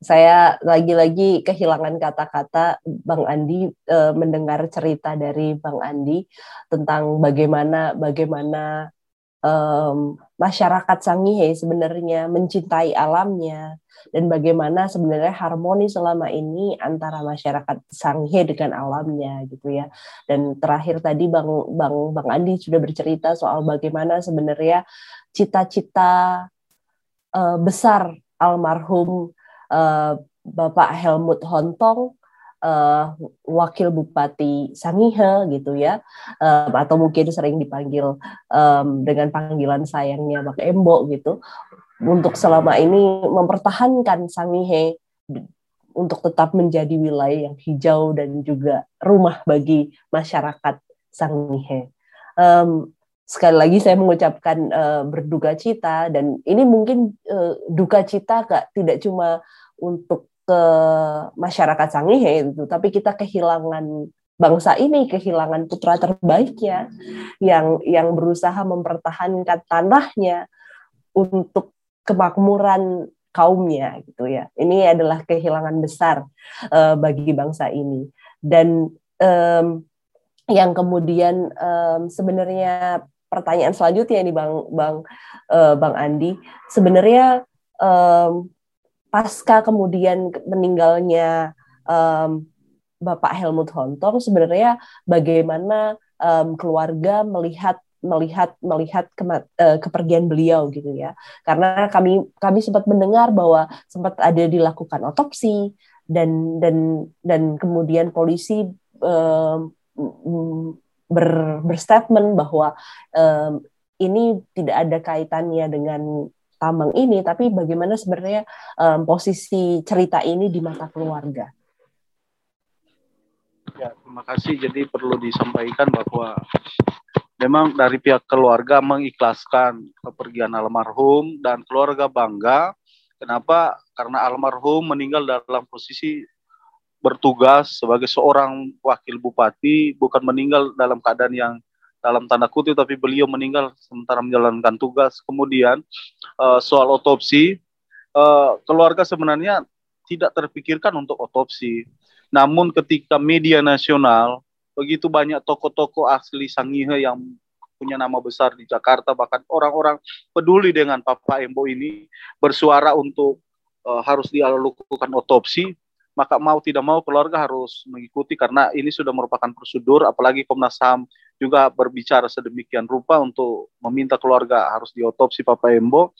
saya lagi-lagi kehilangan kata-kata Bang Andi e, mendengar cerita dari Bang Andi tentang bagaimana bagaimana um, masyarakat Sangihe sebenarnya mencintai alamnya dan bagaimana sebenarnya harmoni selama ini antara masyarakat Sangihe dengan alamnya gitu ya. Dan terakhir tadi Bang Bang Bang Andi sudah bercerita soal bagaimana sebenarnya cita-cita uh, besar almarhum uh, Bapak Helmut Hontong uh, wakil bupati Sangihe gitu ya um, atau mungkin sering dipanggil um, dengan panggilan sayangnya Bang Embo gitu untuk selama ini mempertahankan Sangihe untuk tetap menjadi wilayah yang hijau dan juga rumah bagi masyarakat Sangihe. Um, sekali lagi saya mengucapkan uh, berduka cita dan ini mungkin uh, duka cita gak tidak cuma untuk ke masyarakat Sangihe itu tapi kita kehilangan bangsa ini kehilangan putra terbaiknya yang yang berusaha mempertahankan tanahnya untuk kemakmuran kaumnya gitu ya. Ini adalah kehilangan besar uh, bagi bangsa ini. Dan um, yang kemudian um, sebenarnya pertanyaan selanjutnya nih Bang Bang uh, Bang Andi. Sebenarnya um, pasca kemudian meninggalnya um, Bapak Helmut Hontong sebenarnya bagaimana um, keluarga melihat melihat melihat ke, uh, eh, kepergian beliau gitu ya. Karena kami kami sempat mendengar bahwa sempat ada dilakukan otopsi dan dan dan kemudian polisi um, ber, berstatement bahwa um, ini tidak ada kaitannya dengan tambang ini, tapi bagaimana sebenarnya um, posisi cerita ini di mata keluarga? Ya, terima kasih. Jadi perlu disampaikan bahwa memang dari pihak keluarga mengikhlaskan kepergian almarhum dan keluarga bangga. Kenapa? Karena almarhum meninggal dalam posisi bertugas sebagai seorang wakil bupati bukan meninggal dalam keadaan yang dalam tanda kutip tapi beliau meninggal sementara menjalankan tugas. Kemudian uh, soal otopsi uh, keluarga sebenarnya tidak terpikirkan untuk otopsi. Namun ketika media nasional begitu banyak tokoh-tokoh asli Sangihe yang punya nama besar di Jakarta bahkan orang-orang peduli dengan Papa Embo ini bersuara untuk uh, harus dilakukan otopsi maka mau tidak mau keluarga harus mengikuti karena ini sudah merupakan prosedur apalagi Komnas HAM juga berbicara sedemikian rupa untuk meminta keluarga harus diotopsi Papa Embo.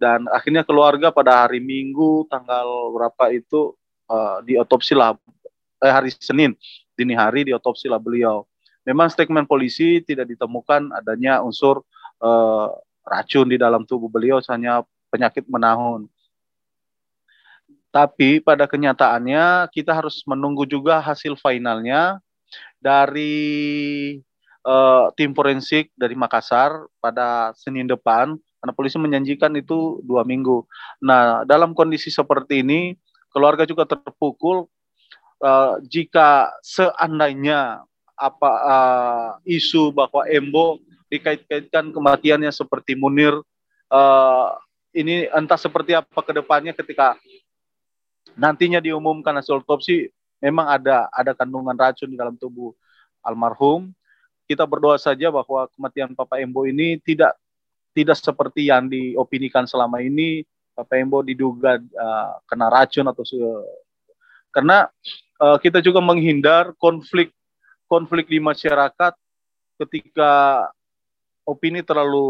Dan akhirnya keluarga pada hari Minggu tanggal berapa itu uh, diotopsi lah eh, hari Senin dini hari diotopsi lah beliau. Memang statement polisi tidak ditemukan adanya unsur uh, racun di dalam tubuh beliau hanya penyakit menahun tapi pada kenyataannya kita harus menunggu juga hasil finalnya dari uh, tim forensik dari Makassar pada Senin depan karena polisi menjanjikan itu dua minggu. Nah dalam kondisi seperti ini keluarga juga terpukul uh, jika seandainya apa uh, isu bahwa Embo dikait-kaitkan kematiannya seperti Munir uh, ini entah seperti apa ke depannya ketika nantinya diumumkan hasil otopsi memang ada ada kandungan racun di dalam tubuh almarhum. Kita berdoa saja bahwa kematian Papa Embo ini tidak tidak seperti yang diopinikan selama ini Papa Embo diduga uh, kena racun atau karena uh, kita juga menghindar konflik konflik di masyarakat ketika opini terlalu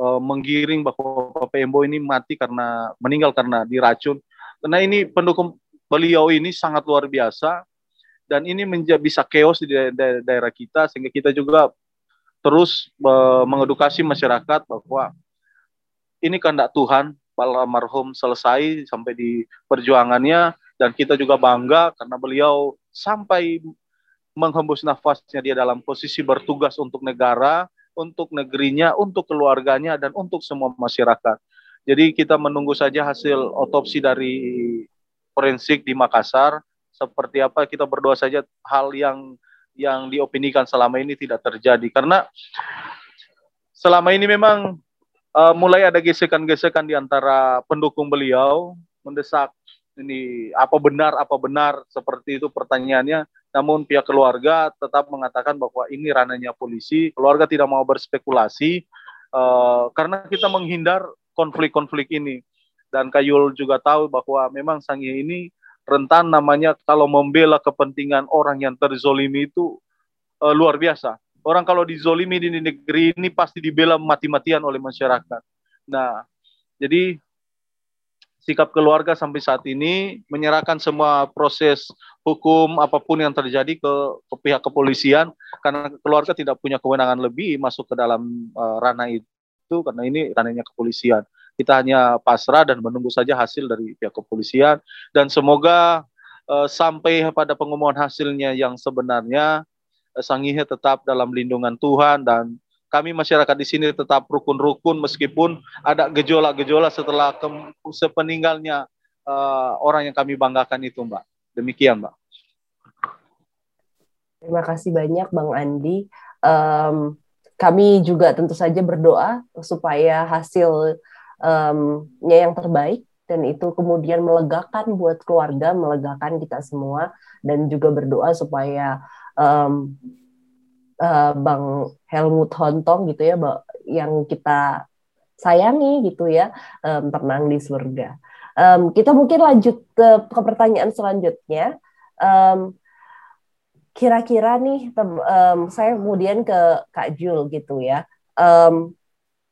uh, menggiring bahwa Papa Embo ini mati karena meninggal karena diracun karena ini pendukung beliau ini sangat luar biasa dan ini menjadi bisa chaos di daerah, daerah kita sehingga kita juga terus uh, mengedukasi masyarakat bahwa ini kehendak Tuhan almarhum selesai sampai di perjuangannya dan kita juga bangga karena beliau sampai menghembus nafasnya dia dalam posisi bertugas untuk negara, untuk negerinya, untuk keluarganya dan untuk semua masyarakat. Jadi kita menunggu saja hasil otopsi dari forensik di Makassar. Seperti apa kita berdoa saja hal yang yang diopinikan selama ini tidak terjadi. Karena selama ini memang uh, mulai ada gesekan-gesekan di antara pendukung beliau mendesak ini apa benar apa benar seperti itu pertanyaannya. Namun pihak keluarga tetap mengatakan bahwa ini ranahnya polisi. Keluarga tidak mau berspekulasi uh, karena kita menghindar konflik-konflik ini. Dan Kayul juga tahu bahwa memang Sangi ini rentan namanya kalau membela kepentingan orang yang terzolimi itu uh, luar biasa. Orang kalau dizolimi di negeri ini pasti dibela mati-matian oleh masyarakat. Nah jadi sikap keluarga sampai saat ini menyerahkan semua proses hukum apa pun yang terjadi ke, ke pihak kepolisian karena keluarga tidak punya kewenangan lebih masuk ke dalam uh, ranah itu karena ini ranahnya kepolisian. Kita hanya pasrah dan menunggu saja hasil dari pihak kepolisian dan semoga uh, sampai pada pengumuman hasilnya yang sebenarnya uh, Sangihe tetap dalam lindungan Tuhan dan kami masyarakat di sini tetap rukun-rukun meskipun ada gejolak-gejolak setelah sepeninggalnya uh, orang yang kami banggakan itu, Mbak. Demikian, Mbak. Terima kasih banyak, Bang Andi. Um, kami juga tentu saja berdoa supaya hasilnya yang terbaik dan itu kemudian melegakan buat keluarga, melegakan kita semua dan juga berdoa supaya um, uh, Bang Helmut Hontong gitu ya yang kita sayangi gitu ya um, tenang di surga. Um, kita mungkin lanjut ke, ke pertanyaan selanjutnya. Um, kira-kira nih um, saya kemudian ke Kak Jul gitu ya. Um,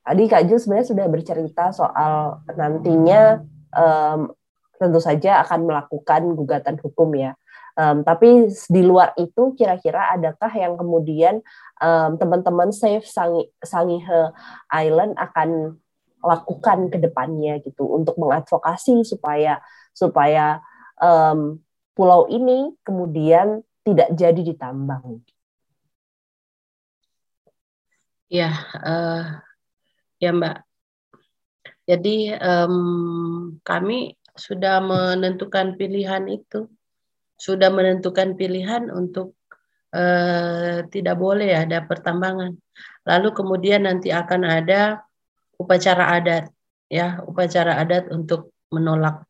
tadi Kak Jul sebenarnya sudah bercerita soal nantinya um, tentu saja akan melakukan gugatan hukum ya Um, tapi di luar itu kira-kira adakah yang kemudian um, teman-teman Save Sangi, Sangihe Island akan lakukan ke depannya gitu untuk mengadvokasi supaya supaya um, pulau ini kemudian tidak jadi ditambang. Ya, uh, ya Mbak. Jadi um, kami sudah menentukan pilihan itu sudah menentukan pilihan untuk uh, tidak boleh ada pertambangan. Lalu kemudian nanti akan ada upacara adat, ya upacara adat untuk menolak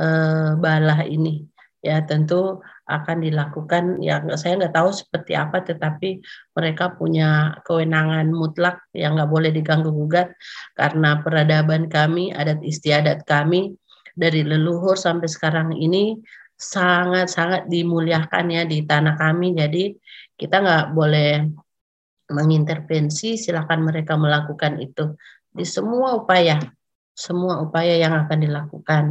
uh, balah ini. Ya tentu akan dilakukan. Ya saya nggak tahu seperti apa, tetapi mereka punya kewenangan mutlak yang nggak boleh diganggu gugat karena peradaban kami, adat istiadat kami dari leluhur sampai sekarang ini sangat-sangat dimuliakan ya di tanah kami. Jadi kita nggak boleh mengintervensi, silakan mereka melakukan itu di semua upaya, semua upaya yang akan dilakukan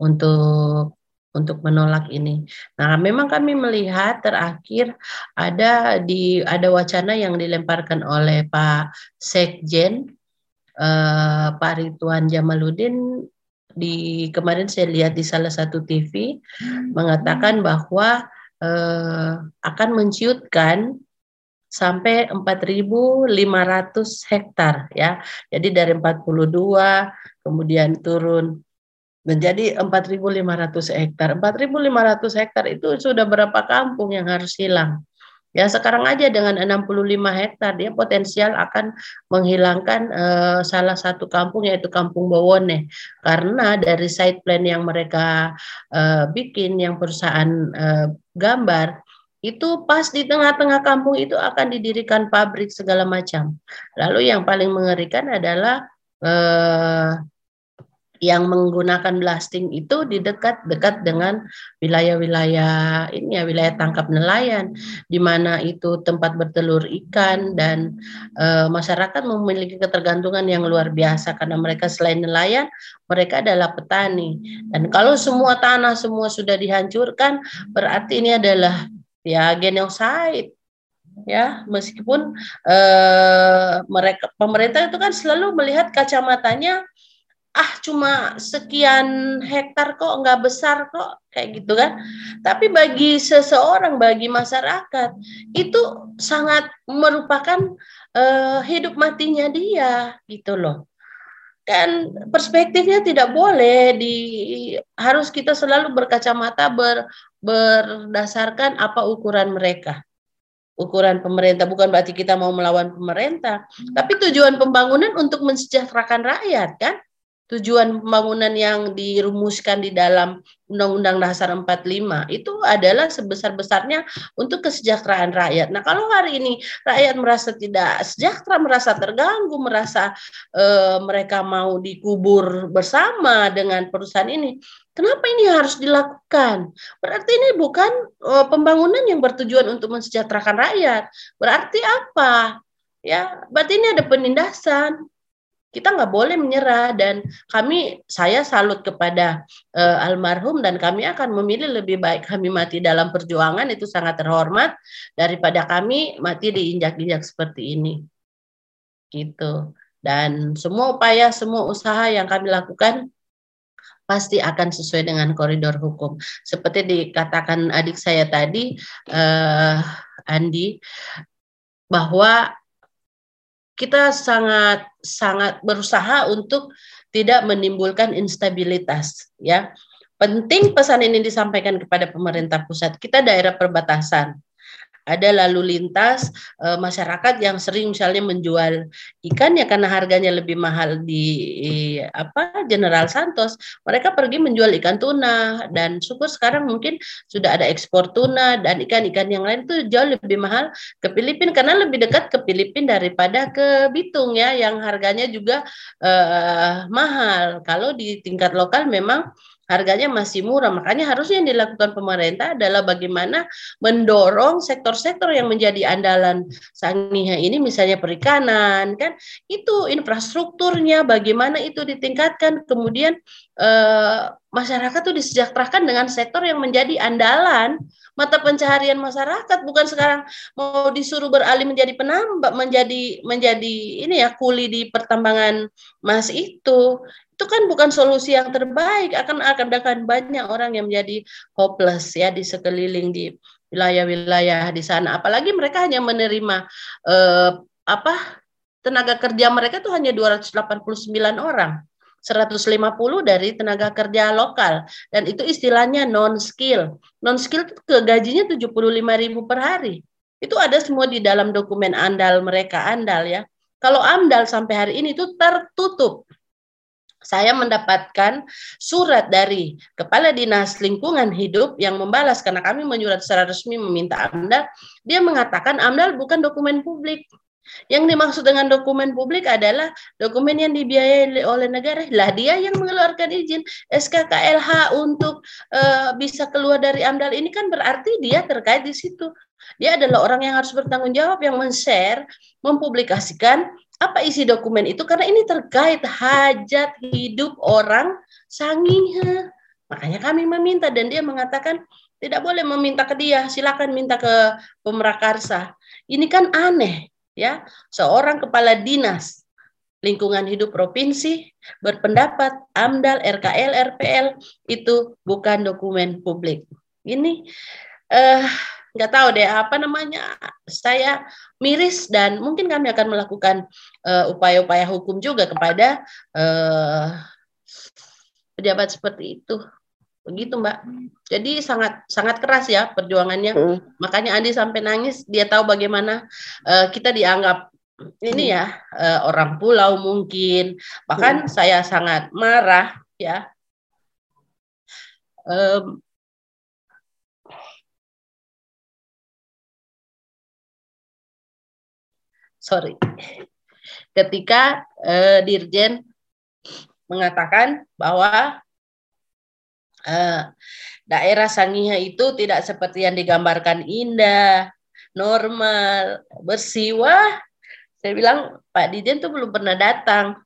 untuk untuk menolak ini. Nah, memang kami melihat terakhir ada di ada wacana yang dilemparkan oleh Pak Sekjen eh, Pak Rituan Jamaludin di kemarin saya lihat di salah satu TV mengatakan bahwa eh, akan menciutkan sampai 4.500 hektar ya. Jadi dari 42 kemudian turun menjadi 4.500 hektar. 4.500 hektar itu sudah berapa kampung yang harus hilang? Ya sekarang aja dengan 65 hektar dia potensial akan menghilangkan uh, salah satu kampung yaitu Kampung Bowone karena dari site plan yang mereka uh, bikin yang perusahaan uh, gambar itu pas di tengah-tengah kampung itu akan didirikan pabrik segala macam. Lalu yang paling mengerikan adalah uh, yang menggunakan blasting itu di dekat-dekat dengan wilayah-wilayah ini ya wilayah tangkap nelayan di mana itu tempat bertelur ikan dan e, masyarakat memiliki ketergantungan yang luar biasa. Karena mereka selain nelayan mereka adalah petani. Dan kalau semua tanah semua sudah dihancurkan berarti ini adalah ya genocide. Ya meskipun eh, mereka pemerintah itu kan selalu melihat kacamatanya ah cuma sekian hektar kok nggak besar kok kayak gitu kan. Tapi bagi seseorang bagi masyarakat itu sangat merupakan uh, hidup matinya dia gitu loh. Kan perspektifnya tidak boleh di harus kita selalu berkacamata ber, berdasarkan apa ukuran mereka. Ukuran pemerintah bukan berarti kita mau melawan pemerintah tapi tujuan pembangunan untuk mensejahterakan rakyat kan tujuan pembangunan yang dirumuskan di dalam Undang-Undang Dasar 45 itu adalah sebesar-besarnya untuk kesejahteraan rakyat. Nah, kalau hari ini rakyat merasa tidak sejahtera, merasa terganggu, merasa uh, mereka mau dikubur bersama dengan perusahaan ini, kenapa ini harus dilakukan? Berarti ini bukan uh, pembangunan yang bertujuan untuk mensejahterakan rakyat. Berarti apa? Ya, berarti ini ada penindasan kita nggak boleh menyerah dan kami saya salut kepada uh, almarhum dan kami akan memilih lebih baik kami mati dalam perjuangan itu sangat terhormat daripada kami mati diinjak-injak seperti ini. Gitu. Dan semua upaya semua usaha yang kami lakukan pasti akan sesuai dengan koridor hukum. Seperti dikatakan adik saya tadi uh, Andi bahwa kita sangat sangat berusaha untuk tidak menimbulkan instabilitas ya. Penting pesan ini disampaikan kepada pemerintah pusat. Kita daerah perbatasan ada lalu lintas e, masyarakat yang sering misalnya menjual ikan ya karena harganya lebih mahal di e, apa General Santos. Mereka pergi menjual ikan tuna dan syukur sekarang mungkin sudah ada ekspor tuna dan ikan-ikan yang lain itu jauh lebih mahal ke Filipina karena lebih dekat ke Filipina daripada ke Bitung ya yang harganya juga e, mahal. Kalau di tingkat lokal memang harganya masih murah. Makanya harusnya yang dilakukan pemerintah adalah bagaimana mendorong sektor-sektor yang menjadi andalan Sangiha ini misalnya perikanan kan? Itu infrastrukturnya bagaimana itu ditingkatkan. Kemudian eh, masyarakat itu disejahterakan dengan sektor yang menjadi andalan. Mata pencaharian masyarakat. Bukan sekarang mau disuruh beralih menjadi penambak menjadi menjadi ini ya kuli di pertambangan emas itu itu kan bukan solusi yang terbaik akan akan akan banyak orang yang menjadi hopeless ya di sekeliling di wilayah-wilayah di sana. Apalagi mereka hanya menerima eh, apa tenaga kerja mereka tuh hanya 289 orang. 150 dari tenaga kerja lokal. Dan itu istilahnya non skill non skill ke gajinya 75.000 per hari. Itu ada semua di dalam dokumen andal mereka andal ya. Kalau amdal sampai hari ini itu tertutup saya mendapatkan surat dari Kepala Dinas Lingkungan Hidup yang membalas karena kami menyurat secara resmi meminta AMDAL, dia mengatakan AMDAL bukan dokumen publik. Yang dimaksud dengan dokumen publik adalah dokumen yang dibiayai oleh negara. Lah dia yang mengeluarkan izin SKKLH untuk uh, bisa keluar dari AMDAL ini kan berarti dia terkait di situ. Dia adalah orang yang harus bertanggung jawab yang men-share, mempublikasikan apa isi dokumen itu karena ini terkait hajat hidup orang sangiha. Makanya kami meminta dan dia mengatakan tidak boleh meminta ke dia, silakan minta ke pemrakarsa. Ini kan aneh ya. Seorang kepala dinas lingkungan hidup provinsi berpendapat AMDAL, RKL, RPL itu bukan dokumen publik. Ini eh, nggak tahu deh apa namanya saya miris dan mungkin kami akan melakukan eh, upaya-upaya hukum juga kepada uh, pejabat seperti itu. Begitu mbak. Jadi sangat sangat keras ya perjuangannya. Hmm. makanya Andi sampai nangis dia tahu bagaimana uh, kita dianggap ini ya uh, orang pulau mungkin. Bahkan hmm. saya sangat marah ya. Um, sorry ketika uh, dirjen mengatakan bahwa uh, daerah Sangiha itu tidak seperti yang digambarkan indah, normal, bersih. Wah, saya bilang Pak Dirjen tuh belum pernah datang.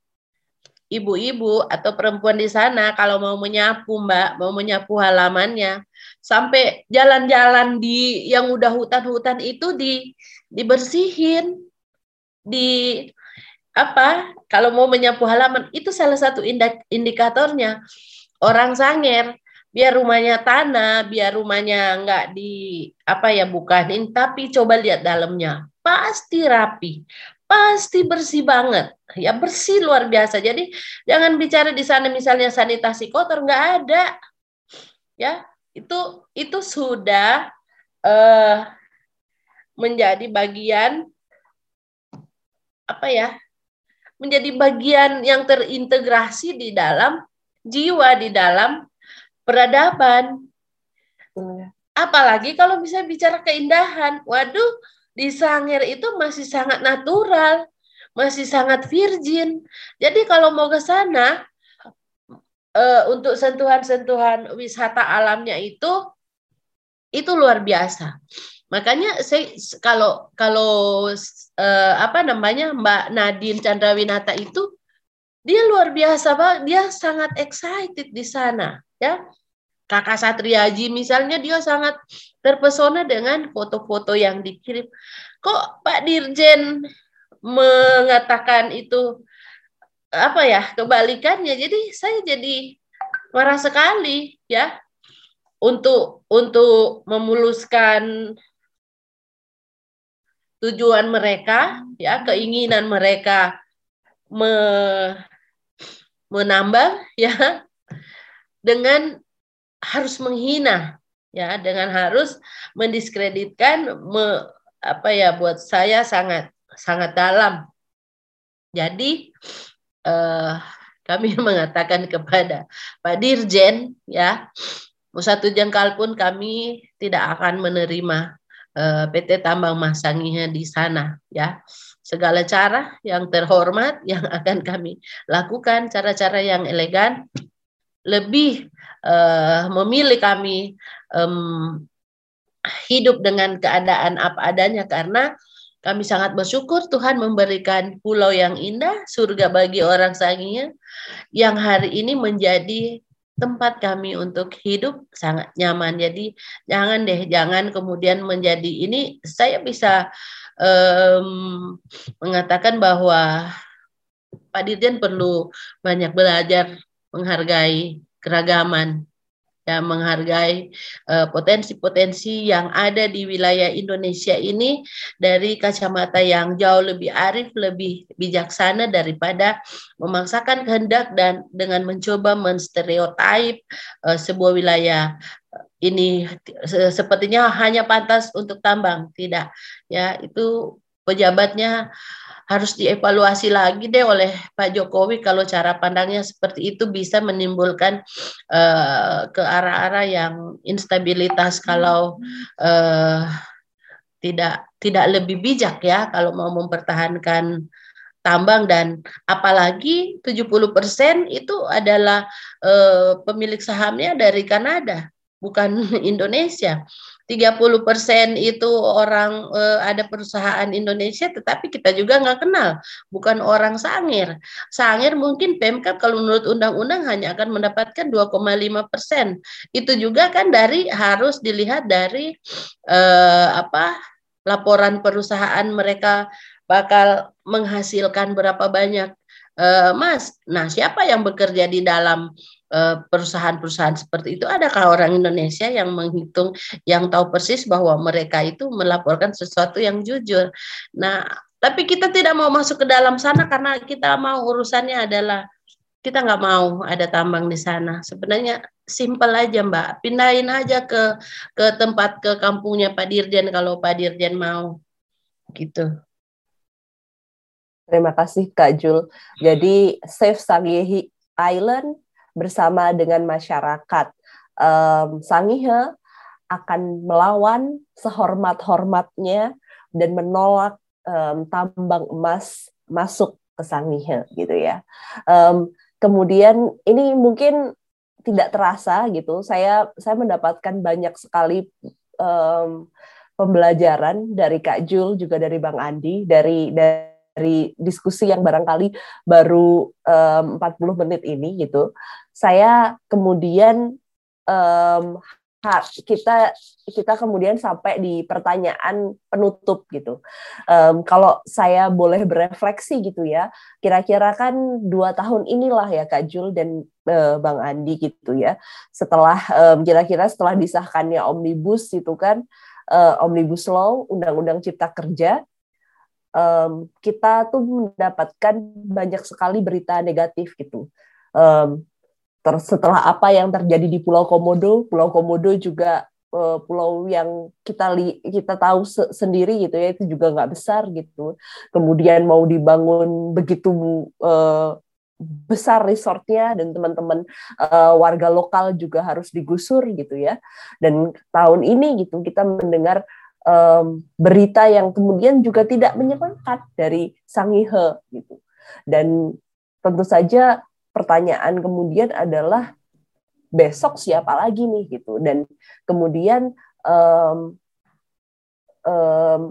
Ibu-ibu atau perempuan di sana kalau mau menyapu Mbak, mau menyapu halamannya, sampai jalan-jalan di yang udah hutan-hutan itu di dibersihin di apa kalau mau menyapu halaman itu salah satu indikatornya. Orang sanger biar rumahnya tanah biar rumahnya nggak di apa ya bukanin tapi coba lihat dalamnya. Pasti rapi pasti bersih banget. Ya bersih luar biasa. Jadi jangan bicara di sana misalnya sanitasi kotor nggak ada. Ya itu itu sudah uh, menjadi bagian apa ya menjadi bagian yang terintegrasi di dalam jiwa di dalam peradaban. Apalagi kalau bisa bicara keindahan. Waduh, di Sangir itu masih sangat natural, masih sangat virgin. Jadi kalau mau ke sana uh, untuk sentuhan-sentuhan wisata alamnya itu itu luar biasa. Makanya saya kalau kalau uh, apa namanya Mbak Nadine Chandrawinata itu dia luar biasa banget, dia sangat excited di sana, ya. Kakak Satriaji misalnya dia sangat terpesona dengan foto-foto yang dikirim. Kok Pak Dirjen mengatakan itu apa ya kebalikannya? Jadi saya jadi marah sekali ya untuk untuk memuluskan tujuan mereka ya keinginan mereka me, menambah ya dengan harus menghina ya dengan harus mendiskreditkan me, apa ya buat saya sangat sangat dalam. Jadi eh, kami mengatakan kepada Pak Dirjen ya satu jengkal pun kami tidak akan menerima PT Tambang Masangiha di sana ya. Segala cara yang terhormat yang akan kami lakukan cara-cara yang elegan lebih uh, memilih kami um, hidup dengan keadaan apa adanya karena kami sangat bersyukur Tuhan memberikan pulau yang indah, surga bagi orang sanginya, yang hari ini menjadi tempat kami untuk hidup sangat nyaman. Jadi jangan deh, jangan kemudian menjadi ini saya bisa um, mengatakan bahwa Pak Dirjen perlu banyak belajar menghargai keragaman ya menghargai eh, potensi-potensi uh, yang ada di wilayah Indonesia ini dari kacamata yang jauh lebih arif, lebih bijaksana daripada memaksakan kehendak dan dengan mencoba menstereotip uh, sebuah wilayah ini sepertinya hanya pantas untuk tambang, tidak. Ya, itu pejabatnya harus dievaluasi lagi deh oleh Pak Jokowi kalau cara pandangnya seperti itu bisa menimbulkan uh, ke arah-arah yang instabilitas kalau uh, tidak tidak lebih bijak ya kalau mau mempertahankan tambang dan apalagi 70% itu adalah uh, pemilik sahamnya dari Kanada bukan Indonesia. 30 persen itu orang uh, ada perusahaan Indonesia, tetapi kita juga nggak kenal, bukan orang Sangir. Sangir mungkin Pemkap kalau menurut undang-undang hanya akan mendapatkan 2,5 persen. Itu juga kan dari harus dilihat dari uh, apa laporan perusahaan mereka bakal menghasilkan berapa banyak uh, Mas. Nah, siapa yang bekerja di dalam Eh, perusahaan-perusahaan seperti itu adakah orang Indonesia yang menghitung yang tahu persis bahwa mereka itu melaporkan sesuatu yang jujur. Nah, tapi kita tidak mau masuk ke dalam sana karena kita mau urusannya adalah kita nggak mau ada tambang di sana. Sebenarnya simpel aja Mbak, pindahin aja ke ke tempat ke kampungnya Pak Dirjen kalau Pak Dirjen mau gitu. Terima kasih Kak Jul. Jadi Safe Sangihi Island bersama dengan masyarakat. Um, Sangihe akan melawan sehormat-hormatnya dan menolak um, tambang emas masuk ke Sangihe gitu ya. Um, kemudian ini mungkin tidak terasa gitu. Saya saya mendapatkan banyak sekali um, pembelajaran dari Kak Jul juga dari Bang Andi dari dari dari diskusi yang barangkali baru um, 40 menit ini gitu, saya kemudian um, kita kita kemudian sampai di pertanyaan penutup gitu. Um, kalau saya boleh berefleksi gitu ya, kira-kira kan dua tahun inilah ya Kak Jul dan uh, Bang Andi gitu ya. Setelah um, kira-kira setelah disahkannya omnibus itu kan uh, omnibus law, undang-undang cipta kerja um, kita tuh mendapatkan banyak sekali berita negatif gitu. Um, ter setelah apa yang terjadi di Pulau Komodo, Pulau Komodo juga uh, pulau yang kita li kita tahu se sendiri gitu ya itu juga nggak besar gitu kemudian mau dibangun begitu uh, besar resortnya dan teman-teman uh, warga lokal juga harus digusur gitu ya dan tahun ini gitu kita mendengar um, berita yang kemudian juga tidak menyenangkan dari Sangihe gitu. Dan tentu saja pertanyaan kemudian adalah besok siapa lagi nih gitu. Dan kemudian um, um,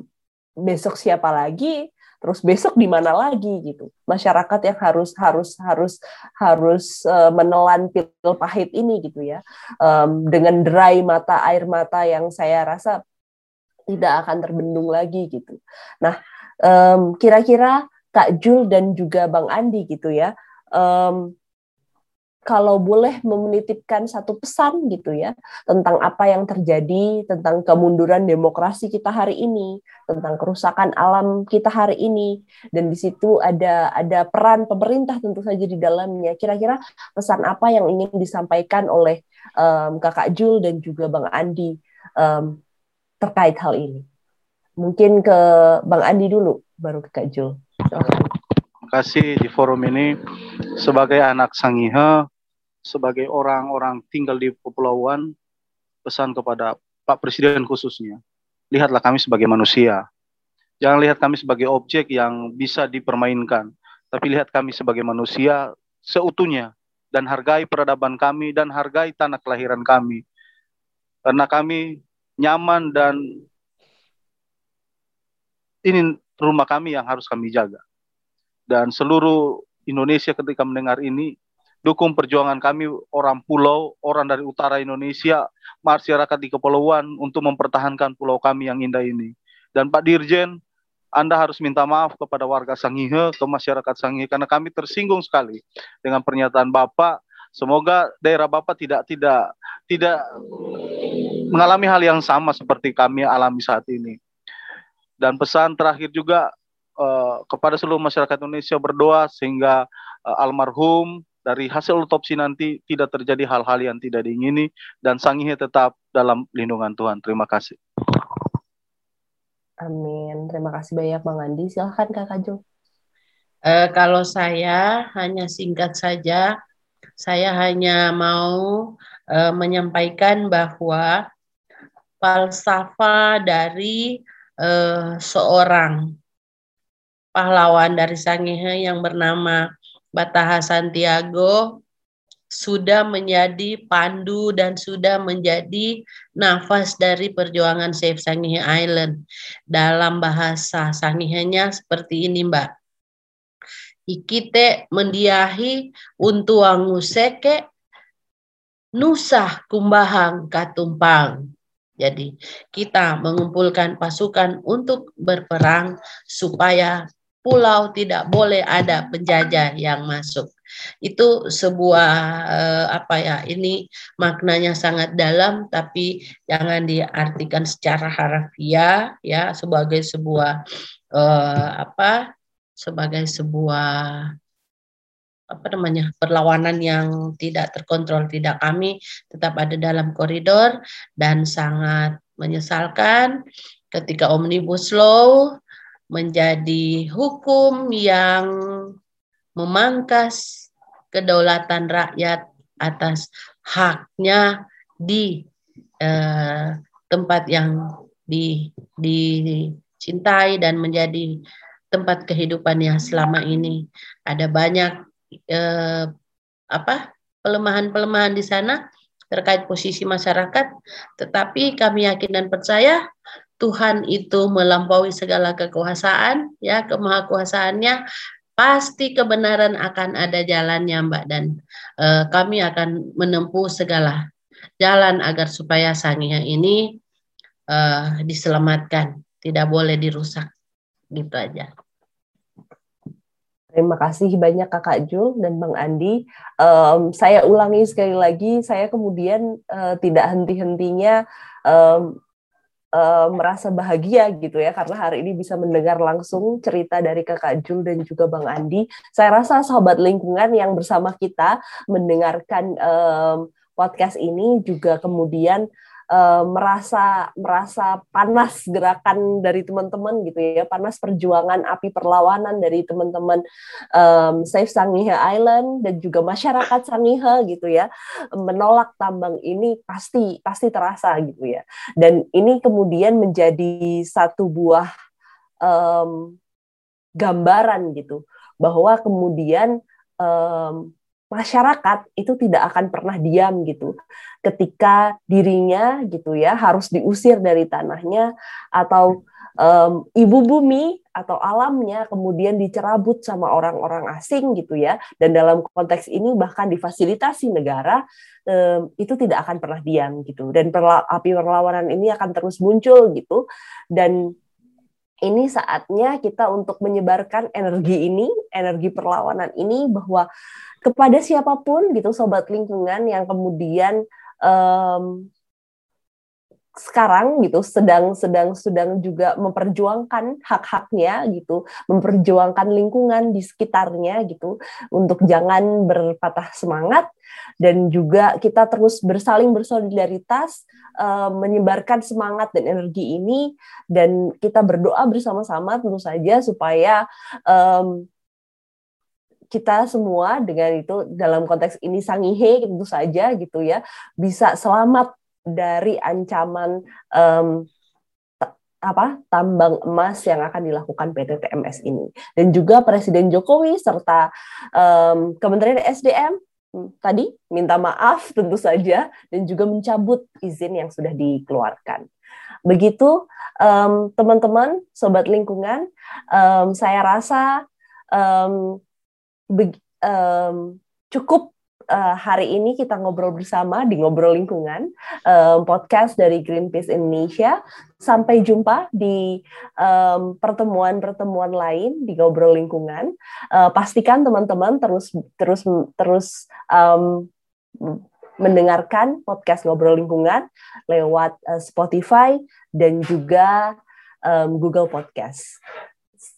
besok siapa lagi terus besok di mana lagi gitu. Masyarakat yang harus harus harus harus uh, menelan pil pahit ini gitu ya. Um, dengan derai mata air mata yang saya rasa tidak akan terbendung lagi gitu. Nah um, kira-kira Kak Jul dan juga Bang Andi gitu ya um, kalau boleh menitipkan satu pesan gitu ya tentang apa yang terjadi tentang kemunduran demokrasi kita hari ini tentang kerusakan alam kita hari ini dan di situ ada ada peran pemerintah tentu saja di dalamnya. Kira-kira pesan apa yang ingin disampaikan oleh um, kakak Jul dan juga bang Andi um, terkait hal ini. Mungkin ke bang Andi dulu baru ke kak Jul. Terima kasih di forum ini. Sebagai anak Sangihe sebagai orang-orang tinggal di kepulauan pesan kepada Pak Presiden khususnya lihatlah kami sebagai manusia. Jangan lihat kami sebagai objek yang bisa dipermainkan tapi lihat kami sebagai manusia seutuhnya dan hargai peradaban kami dan hargai tanah kelahiran kami. Karena kami nyaman dan ini rumah kami yang harus kami jaga dan seluruh Indonesia ketika mendengar ini dukung perjuangan kami orang pulau, orang dari utara Indonesia, masyarakat di kepulauan untuk mempertahankan pulau kami yang indah ini. Dan Pak Dirjen, Anda harus minta maaf kepada warga Sangihe, ke masyarakat Sangihe karena kami tersinggung sekali dengan pernyataan Bapak. Semoga daerah Bapak tidak tidak tidak mengalami hal yang sama seperti kami alami saat ini. Dan pesan terakhir juga uh, kepada seluruh masyarakat Indonesia berdoa sehingga uh, almarhum dari hasil otopsi nanti tidak terjadi hal-hal yang tidak diingini dan Sangihe tetap dalam lindungan Tuhan. Terima kasih. Amin. Terima kasih banyak Bang Andi. Silahkan Kak Jo. Uh, kalau saya hanya singkat saja, saya hanya mau uh, menyampaikan bahwa falsafah dari uh, seorang pahlawan dari Sangihe yang bernama Bataha Santiago sudah menjadi pandu dan sudah menjadi nafas dari perjuangan Save Sangihe Island. Dalam bahasa Sangihenya seperti ini, Mbak. Ikite mendiahi untuk anguseke nusah kumbahang katumpang. Jadi kita mengumpulkan pasukan untuk berperang supaya pulau tidak boleh ada penjajah yang masuk. Itu sebuah eh, apa ya? Ini maknanya sangat dalam tapi jangan diartikan secara harfiah ya sebagai sebuah eh, apa? Sebagai sebuah apa namanya perlawanan yang tidak terkontrol tidak kami tetap ada dalam koridor dan sangat menyesalkan ketika omnibus law menjadi hukum yang memangkas kedaulatan rakyat atas haknya di eh, tempat yang di, dicintai dan menjadi tempat kehidupannya selama ini. Ada banyak eh, apa pelemahan-pelemahan di sana terkait posisi masyarakat, tetapi kami yakin dan percaya Tuhan itu melampaui segala kekuasaan, ya kemahakuasaannya, pasti kebenaran akan ada jalannya, Mbak, dan uh, kami akan menempuh segala jalan agar supaya sanginya ini uh, diselamatkan, tidak boleh dirusak, gitu aja. Terima kasih banyak Kakak Jul dan Bang Andi. Um, saya ulangi sekali lagi, saya kemudian uh, tidak henti-hentinya um, uh, merasa bahagia gitu ya karena hari ini bisa mendengar langsung cerita dari Kakak Jul dan juga Bang Andi. Saya rasa sahabat lingkungan yang bersama kita mendengarkan um, podcast ini juga kemudian uh, merasa merasa panas gerakan dari teman-teman gitu ya, panas perjuangan api perlawanan dari teman-teman um, Save Sangihe Island dan juga masyarakat Sangihe gitu ya, menolak tambang ini pasti pasti terasa gitu ya. Dan ini kemudian menjadi satu buah um, gambaran gitu bahwa kemudian um, masyarakat itu tidak akan pernah diam gitu. Ketika dirinya gitu ya harus diusir dari tanahnya atau um, ibu bumi atau alamnya kemudian dicerabut sama orang-orang asing gitu ya. Dan dalam konteks ini bahkan difasilitasi negara um, itu tidak akan pernah diam gitu. Dan perla api perlawanan ini akan terus muncul gitu. Dan ini saatnya kita untuk menyebarkan energi ini, energi perlawanan ini bahwa kepada siapa pun gitu sobat lingkungan yang kemudian um, sekarang gitu sedang sedang sedang juga memperjuangkan hak-haknya gitu, memperjuangkan lingkungan di sekitarnya gitu untuk jangan berpatah semangat. Dan juga kita terus bersaling bersolidaritas uh, menyebarkan semangat dan energi ini. Dan kita berdoa bersama-sama tentu saja supaya um, kita semua dengan itu dalam konteks ini sangihe tentu saja gitu ya bisa selamat dari ancaman um, apa tambang emas yang akan dilakukan PT TMS ini dan juga Presiden Jokowi serta um, Kementerian SDM hmm, tadi minta maaf tentu saja dan juga mencabut izin yang sudah dikeluarkan. Begitu teman-teman, um, sobat lingkungan, um, saya rasa um, um, cukup uh, hari ini kita ngobrol bersama di Ngobrol Lingkungan, um, podcast dari Greenpeace Indonesia. Sampai jumpa di pertemuan-pertemuan um, lain di Ngobrol Lingkungan. Uh, pastikan teman-teman terus terus terus um, mendengarkan podcast Ngobrol Lingkungan lewat uh, Spotify dan juga um, Google Podcast.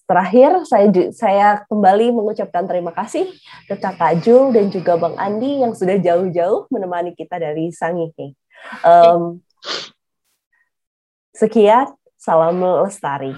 Terakhir, saya saya kembali mengucapkan terima kasih ke Kak Jul dan juga Bang Andi yang sudah jauh-jauh menemani kita dari Sangihe. Um, sekian, salam lestari.